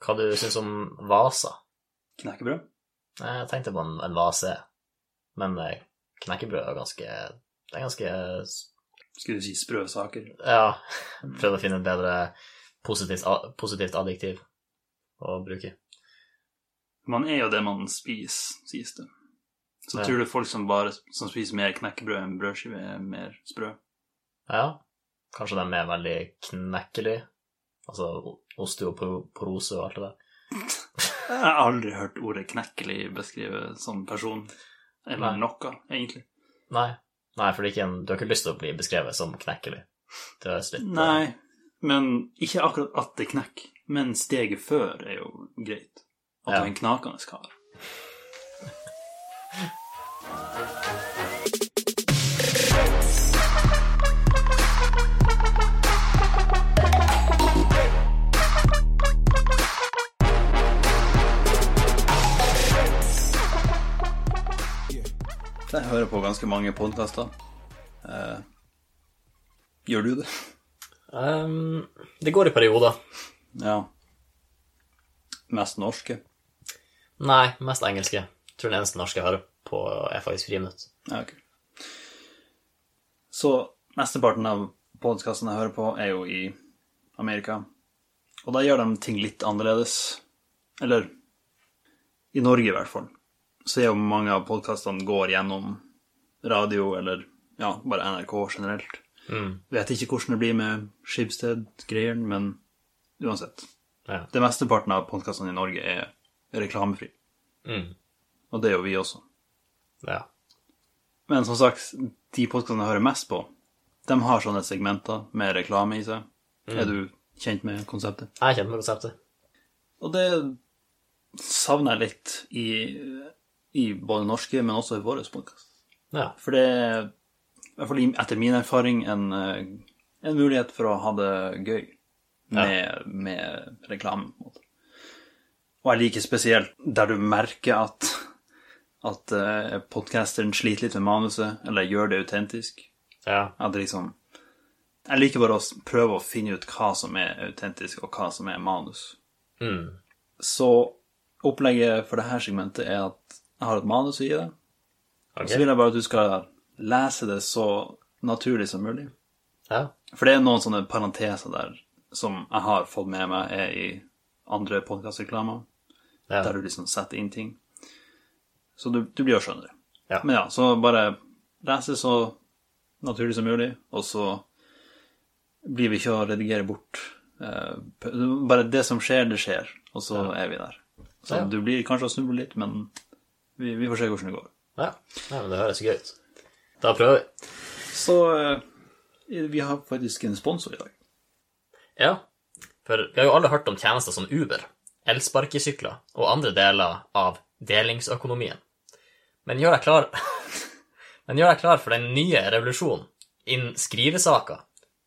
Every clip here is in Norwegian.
hva du syns om vaser. Knekkebrød? Jeg tenkte på en, en vase, men eh, knekkebrød er ganske Det er ganske Skulle du si sprø saker? Ja, prøvde å finne et bedre positivt, positivt adjektiv å bruke. Man er jo det man spiser, sies det. Så Ja. tror du folk som bare som spiser mer knekkebrød enn brødskive, er mer sprø? Ja, kanskje de er veldig knekkelige. Altså osteoporose og alt det der. Jeg har aldri hørt ordet knekkelig beskrevet som person, eller Nei. noe, egentlig. Nei, Nei for en, du har ikke lyst til å bli beskrevet som knekkelig. Det høres litt Nei, men ikke akkurat at det knekker. Men steget før er jo greit. At Ja. du er en knakende kar. Jeg hører på ganske mange podkaster. Eh, gjør du det? Um, det går i perioder. Ja. Mest norske? Nei, mest engelske. Jeg tror den eneste norske jeg hører på, er faktisk Friminutt. Ja, ok. Så mesteparten av podkastene jeg hører på, er jo i Amerika. Og da gjør de ting litt annerledes. Eller i Norge, i hvert fall. Så er jo mange av podkastene går gjennom radio, eller ja, bare NRK generelt. Mm. Vet ikke hvordan det blir med Skibsted-greiene, men uansett. Ja. Det mesteparten av podkastene i Norge er reklamefri. Mm. Og det er jo vi også. ja. Men som sagt, de podkastene jeg hører mest på, de har sånne segmenter med reklame i seg. Er du kjent med konseptet? Jeg er kjent med konseptet. Og det savner jeg litt i, i både norske, men også i vår podkast. Ja. For det er, i hvert fall etter min erfaring, en, eh, en mulighet for å ha det gøy med, med reklame. på en måte. Og jeg liker spesielt der du merker at, at uh, podkasteren sliter litt med manuset, eller gjør det autentisk. ja. At det liksom Jeg liker bare å prøve å finne ut hva som er autentisk, og hva som er manus. Mm. Så opplegget for dette segmentet er at jeg har et manus i det. deg. Okay. så vil jeg bare at du skal lese det så naturlig som mulig. Ja. For det er noen sånne parenteser der som jeg har fått med meg er i andre podkastreklamer, Ja. der du liksom setter inn ting. Så du, du blir jo skjønner. Ja. Men ja, så bare lese så naturlig som mulig, og så blir vi ikke å redigere bort. Eh, bare det som skjer, det skjer, og så er vi der. Så du blir kanskje å snuble litt, men vi, vi får se hvordan det går. ja. ja men det høres gøy ut. Da prøver vi. Så eh, vi har faktisk en sponsor i dag. Ja. For vi har jo alle hørt om tjenester som Uber, elsparkesykler og andre deler av delingsøkonomien. Men gjør deg klar Men gjør deg klar for den nye revolusjonen innen skrivesaker,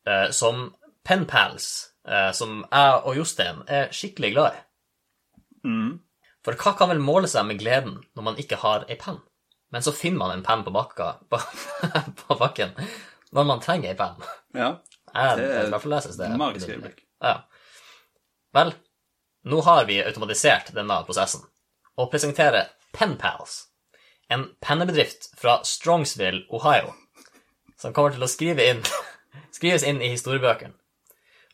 eh, som penpals, eh, som jeg og Jostein er skikkelig glad i. For hva kan vel måle seg med gleden når man ikke har ei penn? Men så finner man en penn på, bakka, på, på bakken når man trenger ei penn. Ja. Det er et magisk øyeblikk. Ja. Vel, nå har vi automatisert denne prosessen og presenterer PenPals, en pennebedrift fra Strongsville, Ohio, som kommer til å skrive inn, skrives inn i historiebøkene.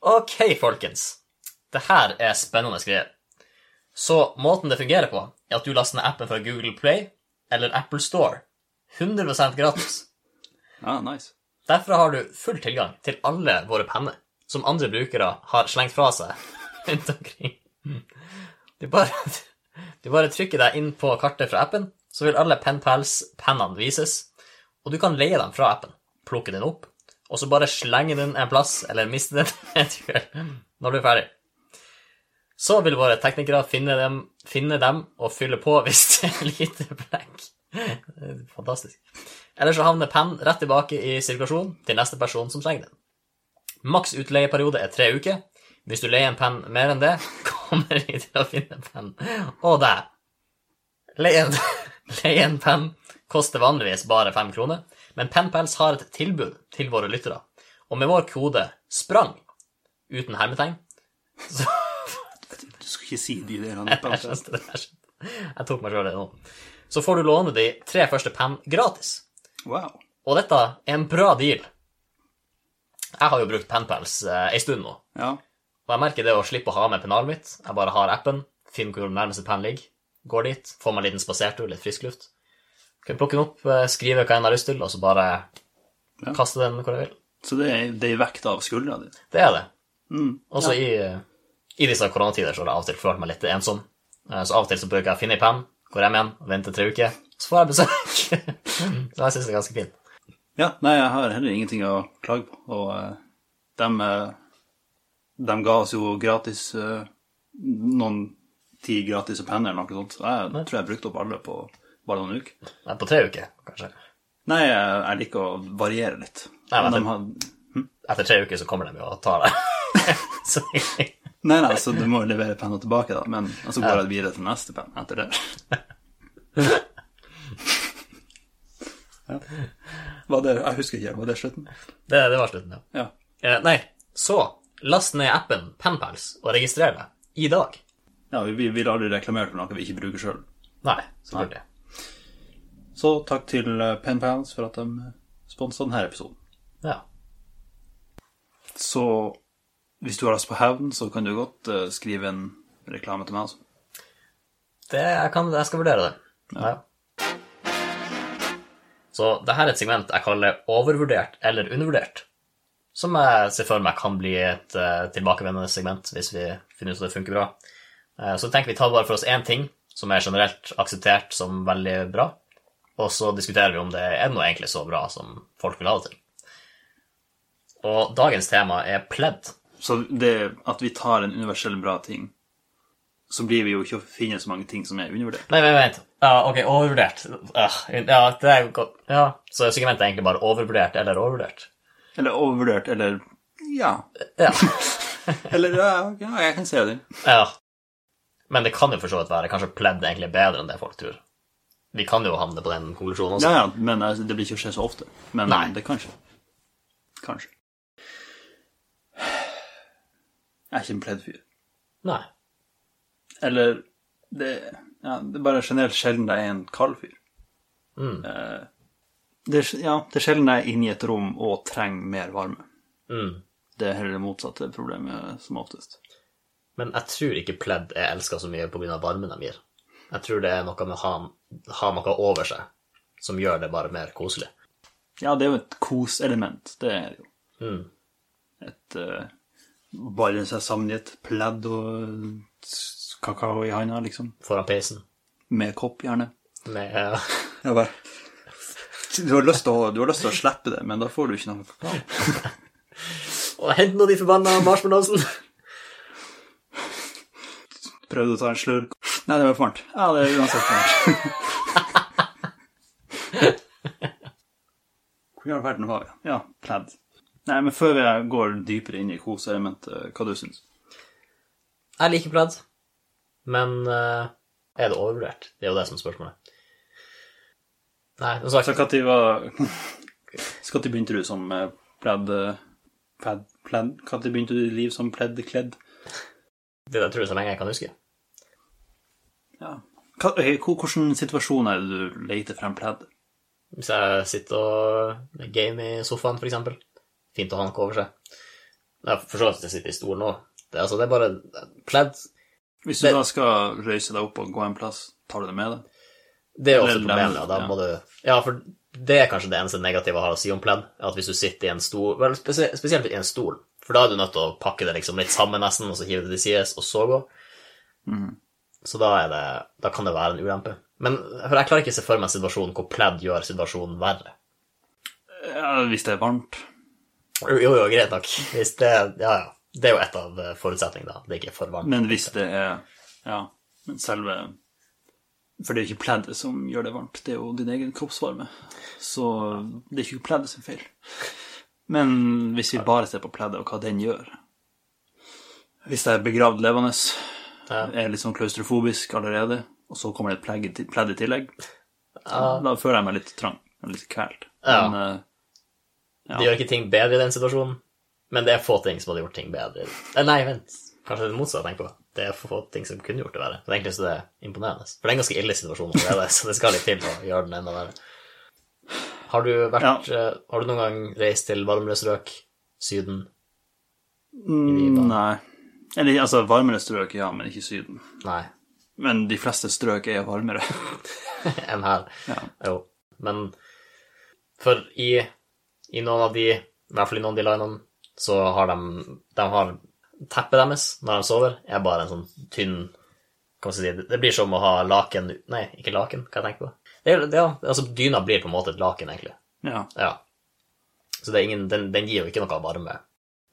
Ok, folkens. Det her er spennende greier. Så måten det fungerer på, er at du laster ned appen fra Google Play eller Apple Store. 100 gratis. Ja, nice. Derfra har du full tilgang til alle våre penner, som andre brukere har slengt fra seg rundt omkring. Du bare, du bare trykker deg inn på kartet fra appen, så vil alle PenPals-pennene vises, og du kan leie dem fra appen, plukke den opp, og så bare slenge den en plass, eller miste den et uhell når du er ferdig. Så vil våre teknikere finne dem, finne dem og fylle på hvis det er lite blekk. Fantastisk. Eller så havner penn rett tilbake i sirkulasjon til neste person som trenger den. Maks utleieperiode er tre uker. Hvis du leier en penn mer enn det, kommer de til å finne penn. Og deg. Leie en, leie en penn koster vanligvis bare fem kroner, men Penpels har et tilbud til våre lyttere. Og med vår kode SPRANG, uten hermetegn, så ikke si de delene. Jeg skjønte det. Jeg, tok meg sjøl i det nå. Så får du låne de tre første penn gratis. Wow. Og dette er en bra deal. Jeg har jo brukt PenPals eh, ei stund nå, Ja. og jeg merker det å slippe å ha med pennalet mitt. Jeg bare har appen, finner hvor nærmeste penn ligger, går dit, får meg en liten spasertur, litt frisk luft. Kan plukke den opp, eh, skrive hva jeg har lyst til, og så bare Ja. kaste den hvor jeg vil. Så det er, det er vekt av skuldra di. Det er det. Mm. Også i, i disse koronatider så har jeg av og til følt meg litt ensom. Eh, Så av og til så bruker jeg å finne ei penn, går hjem igjen venter tre uker, så får jeg besøk. så jeg syns det er ganske fint. Ja, nei, jeg har heller ingenting å klage på. Og uh, de, ga oss jo gratis noen ti gratis penner eller noe sånt. Jeg jeg tror jeg brukte opp alle på bare noen uker. Nei, På tre uker, kanskje. Nei, jeg, jeg liker å variere litt. Nei, men etter, har... hm? Etter tre uker så kommer de jo og tar det. så nei, nei, så du må levere penna tilbake, da. Men og så går det videre til neste penn etter det. ja. Det Jeg husker ikke. Var det slutten? det, det var slutten, ja. Ja. Eh, nei, så last ned appen Penpals og registrer deg i dag. ja vi, vi vil aldri reklamere for noe vi ikke bruker sjøl. Nei, selvfølgelig. Så takk til eh, PenPals for at de sponsa denne episoden. Ja. Så hvis du har lyst på hevn, så kan du godt uh, skrive en reklame til meg. Altså. Det, jeg, kan, jeg skal vurdere det. Ja. Så det her er et segment jeg kaller overvurdert eller undervurdert. Som jeg ser for meg kan bli et uh, tilbakevendende segment hvis vi finner ut at det funker bra. Uh, så tenker vi tar bare for oss én ting som er generelt akseptert som veldig bra, og så diskuterer vi om det er noe egentlig så bra som folk vil ha det til. Og dagens tema er pledd. Så det at vi tar en universell bra ting, så blir vi jo ikke å finne så mange ting som er undervurdert. Nei, vent, vent. Ja, ok, overvurdert. Ah, ja, det er jo godt. Ja, så segmentet er egentlig bare overvurdert eller overvurdert. Eller overvurdert, eller Ja. Ja. Eller ja, ja jeg kan se det. ja. Men det kan jo for så vidt være kanskje pledd egentlig bedre enn det folk tror. Vi kan jo havne på den konklusjonen også. Ja, ja, men altså, det blir ikke å skje så ofte. Men Nei. det kan skje. Kanskje. Jeg er ikke en pledd fyr. Nei. Eller det, ja, det er bare generelt sjelden jeg er en kald fyr. Mm. Eh, det, er, ja, det er sjelden jeg er inne i et rom og trenger mer varme. Mm. Det er heller det motsatte problemet som oftest. Men jeg tror ikke pledd er elska så mye pga. varmen de gir. Jeg tror det er noe med å ha, ha noe over seg som gjør det bare mer koselig. Ja, det er jo et koselement. Det er det jo. Mm. Et uh, Bare seg sammen i et pledd og kakao i handa, liksom. Foran peisen. Med kopp, gjerne. Med ja. Ja, bare du har, lyst til å, du har lyst til å slippe det, men da får du ikke noe kakao. Og hent nå de forbanna marshmallowsene! Prøvde å ta en slurk. Nei, det var for varmt. Ja, det er uansett for varmt. Hvor i all verden var vi? Ja, pledd. Nei, men før vi går dypere inn i koseelementet, hva du syns Jeg liker pledd, men uh, er det overvurdert? Det er jo det som er spørsmålet. Nei, som sagt, Så når var Når begynte du som eh, pledd... eh, Pledd... pledd? Når begynte du ditt liv som pleddkledd? det der tror jeg så lenge jeg kan huske. Ja. Hvilken situasjon er det du leter frem pledd? Hvis jeg sitter og game i sofaen, for eksempel. Fint å ha noe over seg. Jeg forstår at jeg sitter i stolen òg. Det, altså, det er bare pledd. Hvis du Det- da skal røyse deg opp og gå en plass, tar du det med deg? Det er ofte problemet. Ja, da ja. må du Ja, for det er kanskje det eneste negative å ha å si om pledd. At hvis du sitter i en stol vel, Spesielt i en stol. For da er du nødt til å pakke det liksom litt sammen nesten, og så hive det til sides, og så gå. Mm. Så da, det, da kan det være en ulempe. Men for jeg klarer ikke å se for meg en situasjon hvor pledd gjør situasjonen verre. Ja, hvis det er varmt. Jo, jo, greit nok. Hvis det, ja, ja. Det er jo et av eh, forutsetningene. da. Det er ikke for varmt. Men hvis det er Ja, men selve For det er jo ikke pleddet som gjør det varmt, det er jo din egen kroppsvarme. Så det er ikke pleddet sin feil. Men hvis vi bare ser på pleddet og hva den gjør Hvis jeg er begravd levende, er litt sånn klaustrofobisk allerede, og så kommer det et pledd i- tillegg, da føler jeg meg litt trang. Litt kvelt. Men eh, Det gjør ikke ting bedre i den situasjonen, men det er få ting som hadde gjort ting bedre. Eh, Nei, vent. Kanskje det motsatte jeg tenker på. det er få ting som kunne gjort det verre. Så egentlig så det er imponerende. For det er en ganske ille situasjon allerede, så det skal litt til å gjøre den enda verre. Har du vært ja. Har du noen gang reist til varmere strøk? Syden? Mm, nei. Eller altså, varmere strøk, ja, men ikke Syden. Nei. Men de fleste strøk er varmere. Enn her. Ja. Jo. Men for i, i noen av de, i hvert fall i noen av de linene, så har de, de har teppet deres når de sover, er bare en sånn tynn Hva skal jeg si Det blir som å ha laken Nei, ikke laken, hva jeg tenker på. Det det, ja, altså Dyna blir på en måte et laken, egentlig. Ja. Ja. Så det er ingen, den, den gir jo ikke noe varme.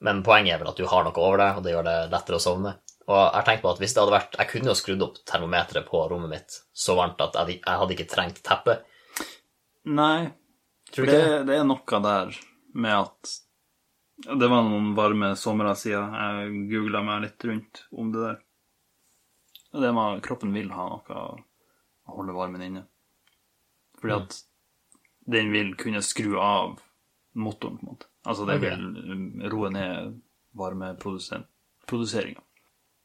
Men poenget er vel at du har noe over deg, og det gjør det lettere å sovne. Og jeg tenkte på at hvis det hadde vært Jeg kunne jo skrudd opp termometeret på rommet mitt så varmt at jeg, jeg hadde ikke trengt teppe. Nei, Tror det, det? er noe der med at Det var noen varme somre siden jeg googla meg litt rundt om det der. Det med kroppen vil ha noe å holde varmen inne. Fordi Mm. at den vil kunne skru av motoren, på en måte. Altså den okay. vil roe ned varmeproduseringa.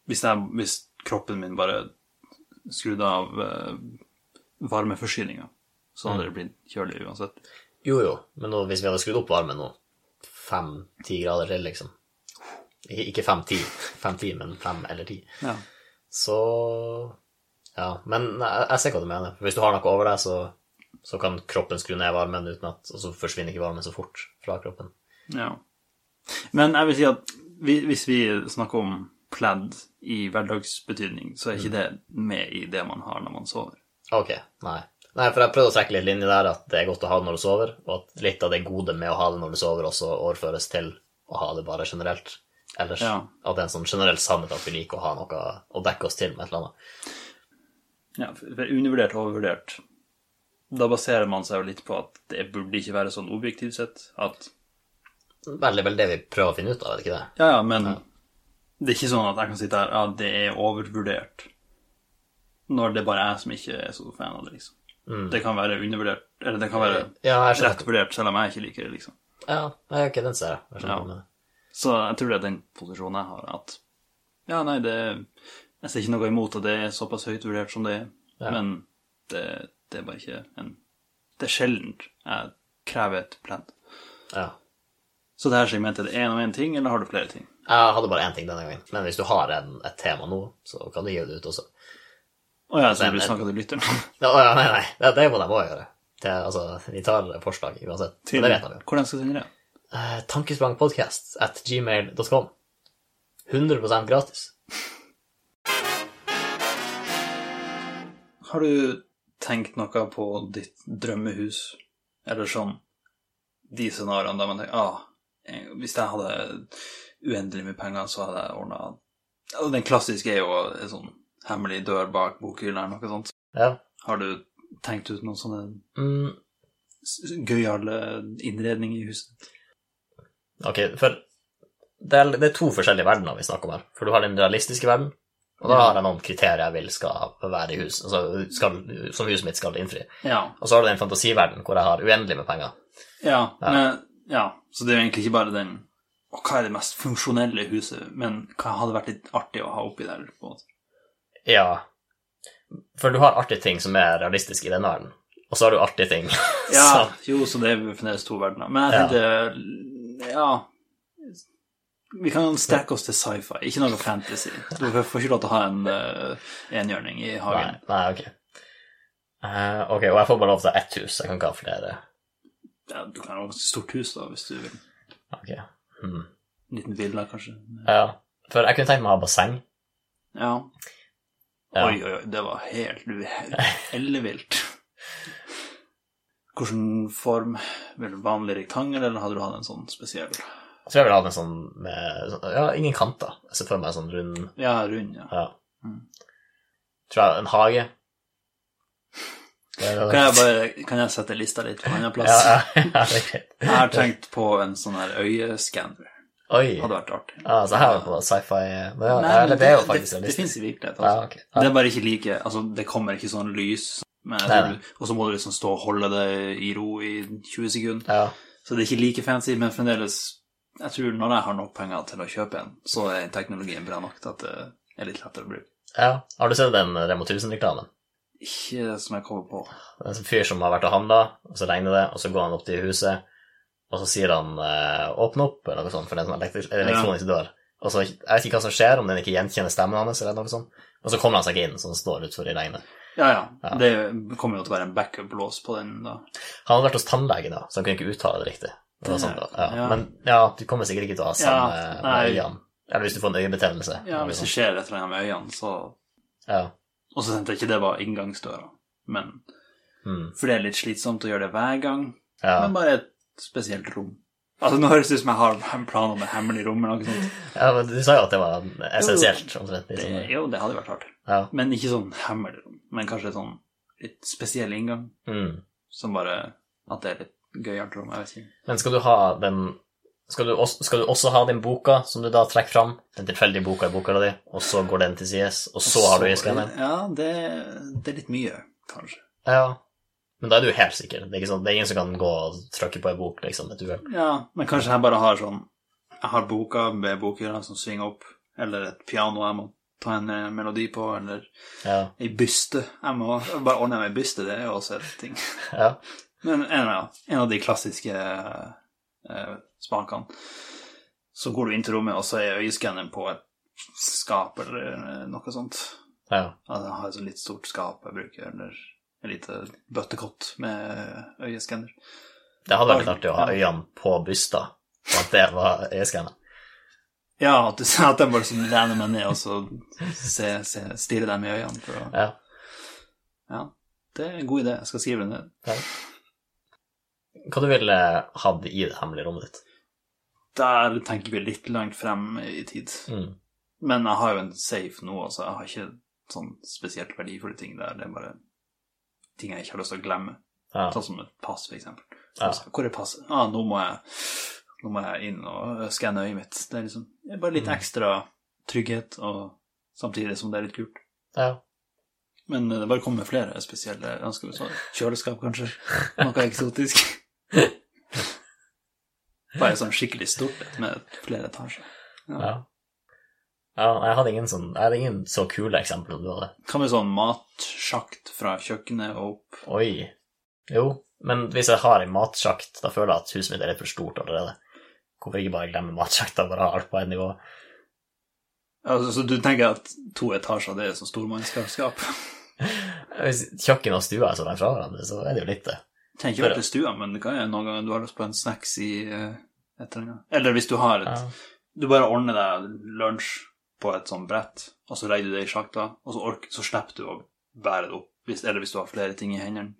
Hvis, hvis kroppen min bare skrudde av uh, varmeforsyninga, så hadde det blitt kjølig uansett. Jo, jo, men nå, hvis vi hadde skrudd opp varmen nå, fem-ti grader til, liksom Ikke, fem-ti, fem-ti, men fem eller ti. Ja. Så Ja, men jeg, jeg ser hva du mener. Hvis du har noe over deg, så, så kan kroppen skru ned varmen uten at Og så forsvinner ikke varmen så fort fra kroppen. Ja. Men jeg vil si at vi, hvis vi snakker om pledd i hverdagsbetydning, så er ikke det med i det man har når man sover. Ok, nei. Nei, for jeg prøvde å trekke litt linje der, at det er godt å ha det når du sover, og at litt av det gode med å ha det når du sover, også overføres til å ha det bare generelt ellers. Ja. At det er en sånn generell sannhet at vi liker å ha noe å dekke oss til med et eller annet. Ja, for undervurdert og overvurdert. Da baserer man seg jo litt på at det burde ikke være sånn objektivt sett at Vel, det er vel det vi prøver å finne ut av, er det ikke det? Ja, ja, men det er ikke sånn at jeg kan sitte her Ja, det er overvurdert. Når det bare er jeg som ikke er så fan av det, liksom. Det kan være undervurdert, eller det kan være Ja, rett vurdert, selv om jeg ikke liker det, liksom. Ja, nei, ok, den ser jeg. jeg Ja. Så jeg tror det er den posisjonen jeg har, at ja, nei, det Jeg ser ikke noe imot at det er såpass høyt vurdert som det er, Ja. men det, det er bare ikke en Det er sjeldent jeg krever et pledd. Ja. Så det her segmentet, er det én og én ting, eller har du flere ting? Jeg hadde bare én ting denne gangen, men hvis du har en, et tema nå, så kan du gi det ut også. Å ja, så Men- du snakker til lytteren? Å oh, ja, nei, nei, det, det må de òg gjøre. Det, altså, vi tar forslag uansett. Men det vet de jo. Hvordan skal du sende det? Uh, Tankesprangpodcast at gmail.com. 100 gratis. Har du tenkt noe på ditt drømmehus, eller sånn, de scenarioene der man tenker ah, eh, hvis jeg hadde uendelig med penger, så hadde jeg ordna Den klassiske er jo en sånn hemmelig dør bak bokhylla eller noe sånt. Ja. Har du tenkt ut noen sånne Mm, gøyale innredninger i huset? ok, for det er, det er to forskjellige verdener vi snakker om her. For du har den realistiske verden, og da har jeg noen kriterier jeg vil skal være i hus, altså skal, som huset mitt skal innfri. Ja. Og så har du den fantasiverden hvor jeg har uendelig med penger. Ja, Men, ja. Så det er jo egentlig ikke bare den og hva er det mest funksjonelle huset, men hva hadde vært litt artig å ha oppi der? på en måte? Ja. For du har artige ting som er realistiske i den verden, og så har du artige ting Ja, jo, så det er fremdeles to verdener. Men jeg tenkte Ja. Vi kan strekke oss til sci-fi, ikke noe fantasy. Du får ikke lov til å ha en uh, enhjørning i hagen. nei ok. Uh, ok, og jeg får bare lov til å ha ett hus, jeg kan ikke ha flere. Ja, du kan ha et stort hus, da, hvis du vil. Ok. Hmm. En liten villa, kanskje. Ja, for jeg kunne tenkt meg å ha basseng. Ja. Ja. Oi, oi, oi, det var helt ellevilt. Hvilken form? Vil du vanlig rektangel, eller hadde du hatt en sånn spesiell Jeg tror jeg ville hatt en sånn med sånn- Ja, ingen kanter. Jeg ser for meg en sånn rund Ja, rund, ja. Ja. Mm. Tror jeg en hage. Kan jeg bare kan jeg sette lista litt på en annen plass? Ja, ja, ja. Jeg har tenkt på en sånn her øyeskanner. Oi. Hadde vært artig. Ah, så her er det på sci-fi Men ja, Nei, eller det er jo det, faktisk det, det finnes i virkelighet. Ja, okay. ok. Det er bare ikke like Altså, det kommer ikke sånn lys, og så må du liksom stå og holde det i ro i 20 sekunder. Ja. Så det er ikke like fancy, men fremdeles Jeg tror når jeg har nok penger til å kjøpe en, så er teknologien bra nok til at det, er litt lettere å bruke. Ja. Har du sett den Remo 1000-reklamen? Ikke som jeg kommer på. Det er en fyr som har vært og handla, og så regner det, og så går han opp til huset, og så sier han eh, 'åpne opp', eller noe sånt, for det er en sånn elektronisk dør. Og så, Jeg vet ikke hva som skjer, om den ikke gjenkjenner stemmen hans, eller noe sånt. Og så kommer han seg ikke inn, så han står utfor i regnet. Ja, ja. Ja. Det kommer jo til å være en backup-lås på den, da. Han hadde vært hos tannlegen, da, så han kunne ikke uttale det riktig. Det sånn. Ja. ja. Men ja, du kommer sikkert ikke til å ha samme med øynene. Eller hvis du får en øyebetennelse. Ja, hvis det skjer et eller annet med øynene, så Ja. Og så tenkte jeg ikke det var inngangsdøra, men Mm. For det er litt slitsomt å gjøre det hver gang, men bare spesielt rom. Altså, nå høres det ut som jeg har en plan om et hemmelig rom eller noe sånt. ja, men du sa jo at det var essensielt, omtrent. Det, Liksom. jo, det hadde vært artig. Ja. Men ikke sånn hemmelig rom. Men kanskje sånn litt spesiell inngang, Mm. som bare At det er litt gøyalt rom. Jeg vet ikke. Men skal du ha den skal du, også, skal du også ha den boka som du da trekker fram, den tilfeldige boka i boka di, og så går den til sides, og så har du øyeskanneren? Ja, det, det er litt mye, kanskje. Ja. Men da er du helt sikker. Det er, sånn, det er ingen som kan gå og trykke på ei bok, liksom, et uhell. Ja, men kanskje jeg bare har sånn Jeg har boka med bokhylla som svinger opp, eller et piano jeg må ta en eh, melodi på, eller Ja. ei byste. Jeg må bare ordne meg ei byste, det er jo også et ting. ja. Men en, av- en av de klassiske eh, spakene. Så går du inn til rommet, og så er øyeskanneren på et skap eller eh, noe sånt. ja. Altså, jeg har et sånt litt stort skap jeg bruker, eller et lite bøttekott med øyeskanner. Det hadde vært artig å ha øynene på bysta, og at det var øyeskanner. Ja, at, du, at de bare sånn lener meg ned og så se, se, stirrer dem i øynene. For å, Ja. ja, det er en god idé. Jeg skal skrive det ned. ja. Hva du ville hatt i det hemmelige rommet ditt? Der tenker vi litt langt frem i tid. Mm. Men jeg har jo en safe nå, altså. Jeg har ikke sånn spesielt verdifulle ting der. Det er bare ting jeg ikke har lyst til å glemme. Ja. Sånn som et pass, for eksempel. Ja. Hvor er passet? Ah, nå må jeg nå må jeg inn og skanne øyet mitt. Det er liksom det er bare litt Mm. ekstra trygghet, og samtidig som det er litt kult. ja. Men det bare kommer flere spesielle ønsker. Så kjøleskap, kanskje. Noe eksotisk. Bare sånn skikkelig stort med flere etasjer. ja. Ja, jeg hadde ingen sånn Jeg hadde ingen så kule eksempler du hadde. Kan du sånn matsjakt fra kjøkkenet og opp? Oi. Jo, men hvis jeg har en matsjakt, da føler jeg at huset mitt er litt for stort allerede. Hvorfor ikke bare glemme matsjakta, bare ha alt på ett nivå? Altså, så du tenker at to etasjer, det er så stormannskapskap? Hvis kjøkken og stua er så langt fra hverandre, så er det jo litt det. Tenker ikke til stua, men det kan jo noen ganger du har lyst på en snacks i eh, et eller annet. Eller hvis du har et Ja. Du bare ordner deg lunsj på et sånt brett, og så legger du det i sjakta, og så, ork, så slipper du å bære det opp. Hvis, eller hvis du har flere ting i hendene,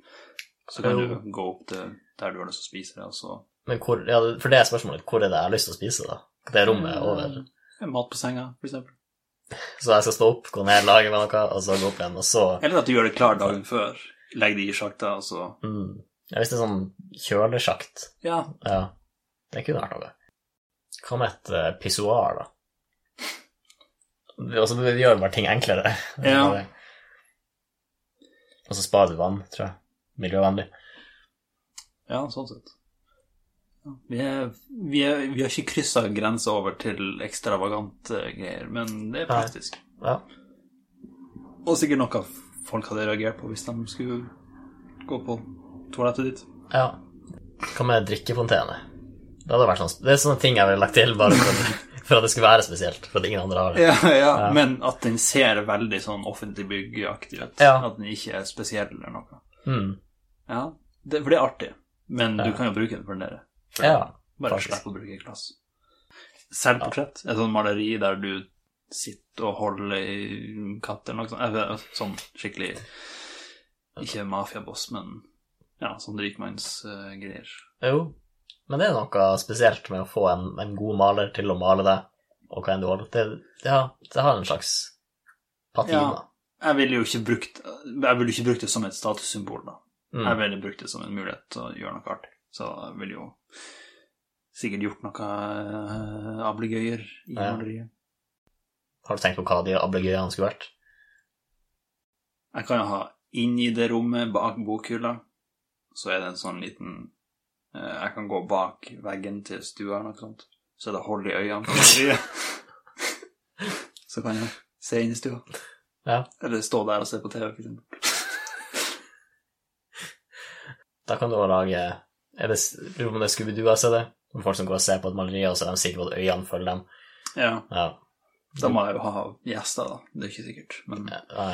så kan Jo. du gå opp til der du har lyst til å spise det, og så Men hvor, ja, for det er spørsmålet, hvor er det jeg har lyst til å spise, da? Det rommet er over. Eh, Mat på senga, for eksempel. Så jeg skal stå opp, gå ned, lage meg noe, og så gå opp igjen, og så Eller at du gjør det klar dagen før. Legg det i sjakta, og så mm. ja, Hvis det er sånn kjølesjakt, Ja. ja, det kunne vært noe. Hva med et uh, pissoar, da? Altså, det gjør bare ting enklere. Ja. Og så sparer du vann, tror jeg. Miljøvennlig. Ja, sånn sett. Vi, er, vi, er, vi har ikke kryssa grensa over til ekstravagante greier, men det er praktisk. Ja. Og sikkert noe folk hadde reagert på hvis de skulle gå på toalettet ditt. ja. Hva med drikkefontene? Det sånn Det er sånne ting jeg ville lagt til bare for, for at det skulle være spesielt, for at ingen andre har det. Ja, ja, men at den ser veldig sånn offentlig byggaktig ut. Ja. At den ikke er spesiell eller noe. Mm. Ja, det, for det er artig. Men du kan jo bruke den for den der. Ja, Bare slipp å bruke glass. Selvportrett. Et sånt maleri der du sitter og holder i katt eller noe sånt. Sånn skikkelig Ikke mafiaboss, men ja, sånn rikmannsgreier. Jo, men det er noe spesielt med å få en, en god maler til å male deg, og hva enn du holder. Det, ja, det har en slags patina. jeg ville jo ikke brukt ville ikke brukt det som et statussymbol, da. Mm. Jeg ville brukt det som en mulighet til å gjøre noe artig. Så jeg ville jo sikkert gjort noe uh, ablegøyer i Ja. maleriet. Har du tenkt på hva de ablegøyene skulle vært? Jeg kan jo ha inni det rommet, bak bokhylla, så er det en sånn liten Jeg kan gå bak veggen til stua eller noe sånt, så er det hold i øynene på så kan jeg Se inn i stua. Ja. Eller stå der og se på TV, for eksempel. Da kan du også lage er det, Lurer på om det er Scooby-Doo-CD? Om folk som går og ser på et maleri, og så er de sikre på at øynene følger dem. Ja. Ja. Da må jeg jo ha gjester, da. Det er ikke sikkert. Men Nei.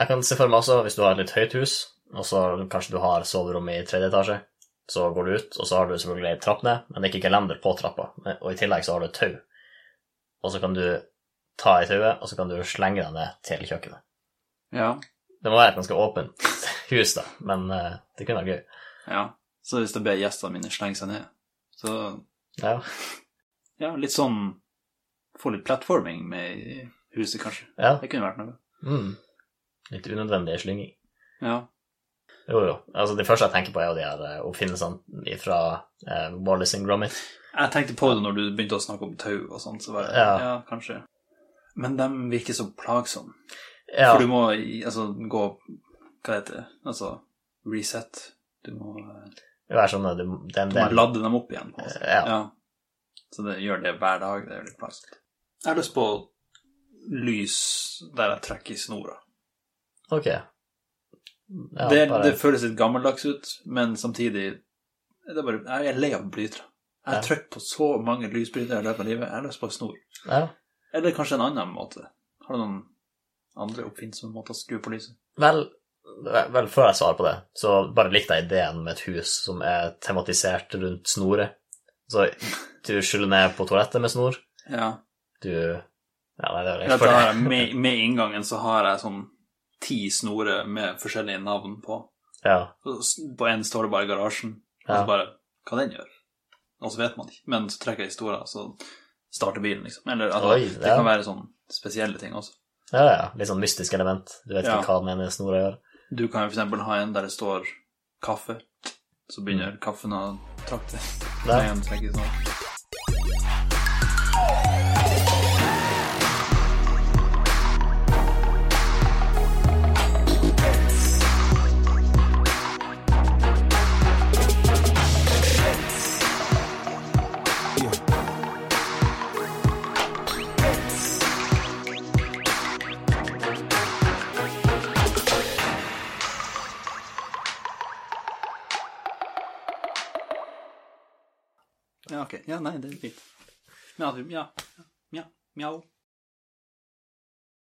Jeg kan se for meg også, hvis du har et litt høyt hus, og så kanskje du har soverommet i tredje etasje, så går du ut, og så har du selvfølgelig ei trapp ned, men det er ikke kalender på trappa, og i tillegg så har du et tau. Og så kan du ta i tauet, og så kan du slenge deg ned til kjøkkenet. ja. Det må være et ganske åpent hus, da, men eh, det kunne vært gøy. ja. Så hvis jeg ber gjestene mine slenge seg ned, så Ja. ja, litt sånn Få litt platforming med huset, kanskje. ja. Det kunne vært noe. Mm. Litt unødvendig slynging. Ja. Jo, jo. Altså, det første jeg tenker på, er jo de her eh, oppfinnelsene fra eh, Wallis and Gromit. Jeg tenkte på det når du begynte å snakke om tau og sånt, så bare Ja. ja. kanskje. Men de virker så plagsomme. Ja, For du må altså gå Hva heter det? Altså reset. Du må, eh, er sånn at du, er du må lade dem opp igjen. På, måte. Ja. Så det gjør det hver dag. Det er litt plagsomt. Jeg har lyst på lys der jeg trekker i snora. Ok. Ja, det, bare, det føles litt gammeldags ut, men samtidig det er bare, Jeg er lei av blytere. Jeg har Ja. trykt på så mange lysbrytere i løpet av livet. Jeg har lyst på en snor. ja. Eller kanskje en annen måte. Har du noen andre oppfinnsomme måter å skru på lyset? Vel, vel, før jeg svarer på det, så bare likte jeg ideen med et hus som er tematisert rundt snoret. Så du skyller ned på toalettet med snor. Ja. Du Ja, nei, det er litt for det. med, med inngangen så har jeg sånn ti snorer med forskjellige navn på. Ja. På en står det bare 'garasjen', og så bare Hva den gjør? Og så vet man ikke. Men så trekker jeg i stora, så starter bilen, liksom. Eller altså, Oi, det kan være sånn spesielle ting også. ja, ja. Litt sånn mystisk element. Du vet ikke hva den ene snora gjør. Du kan jo eksempel ha en der det står 'kaffe', så begynner Mm. kaffen å trakte. Ja. Med en trekker i snor. Ja, ok. Ja, nei, det er fint. Ja, du- ja. ja. Mjau.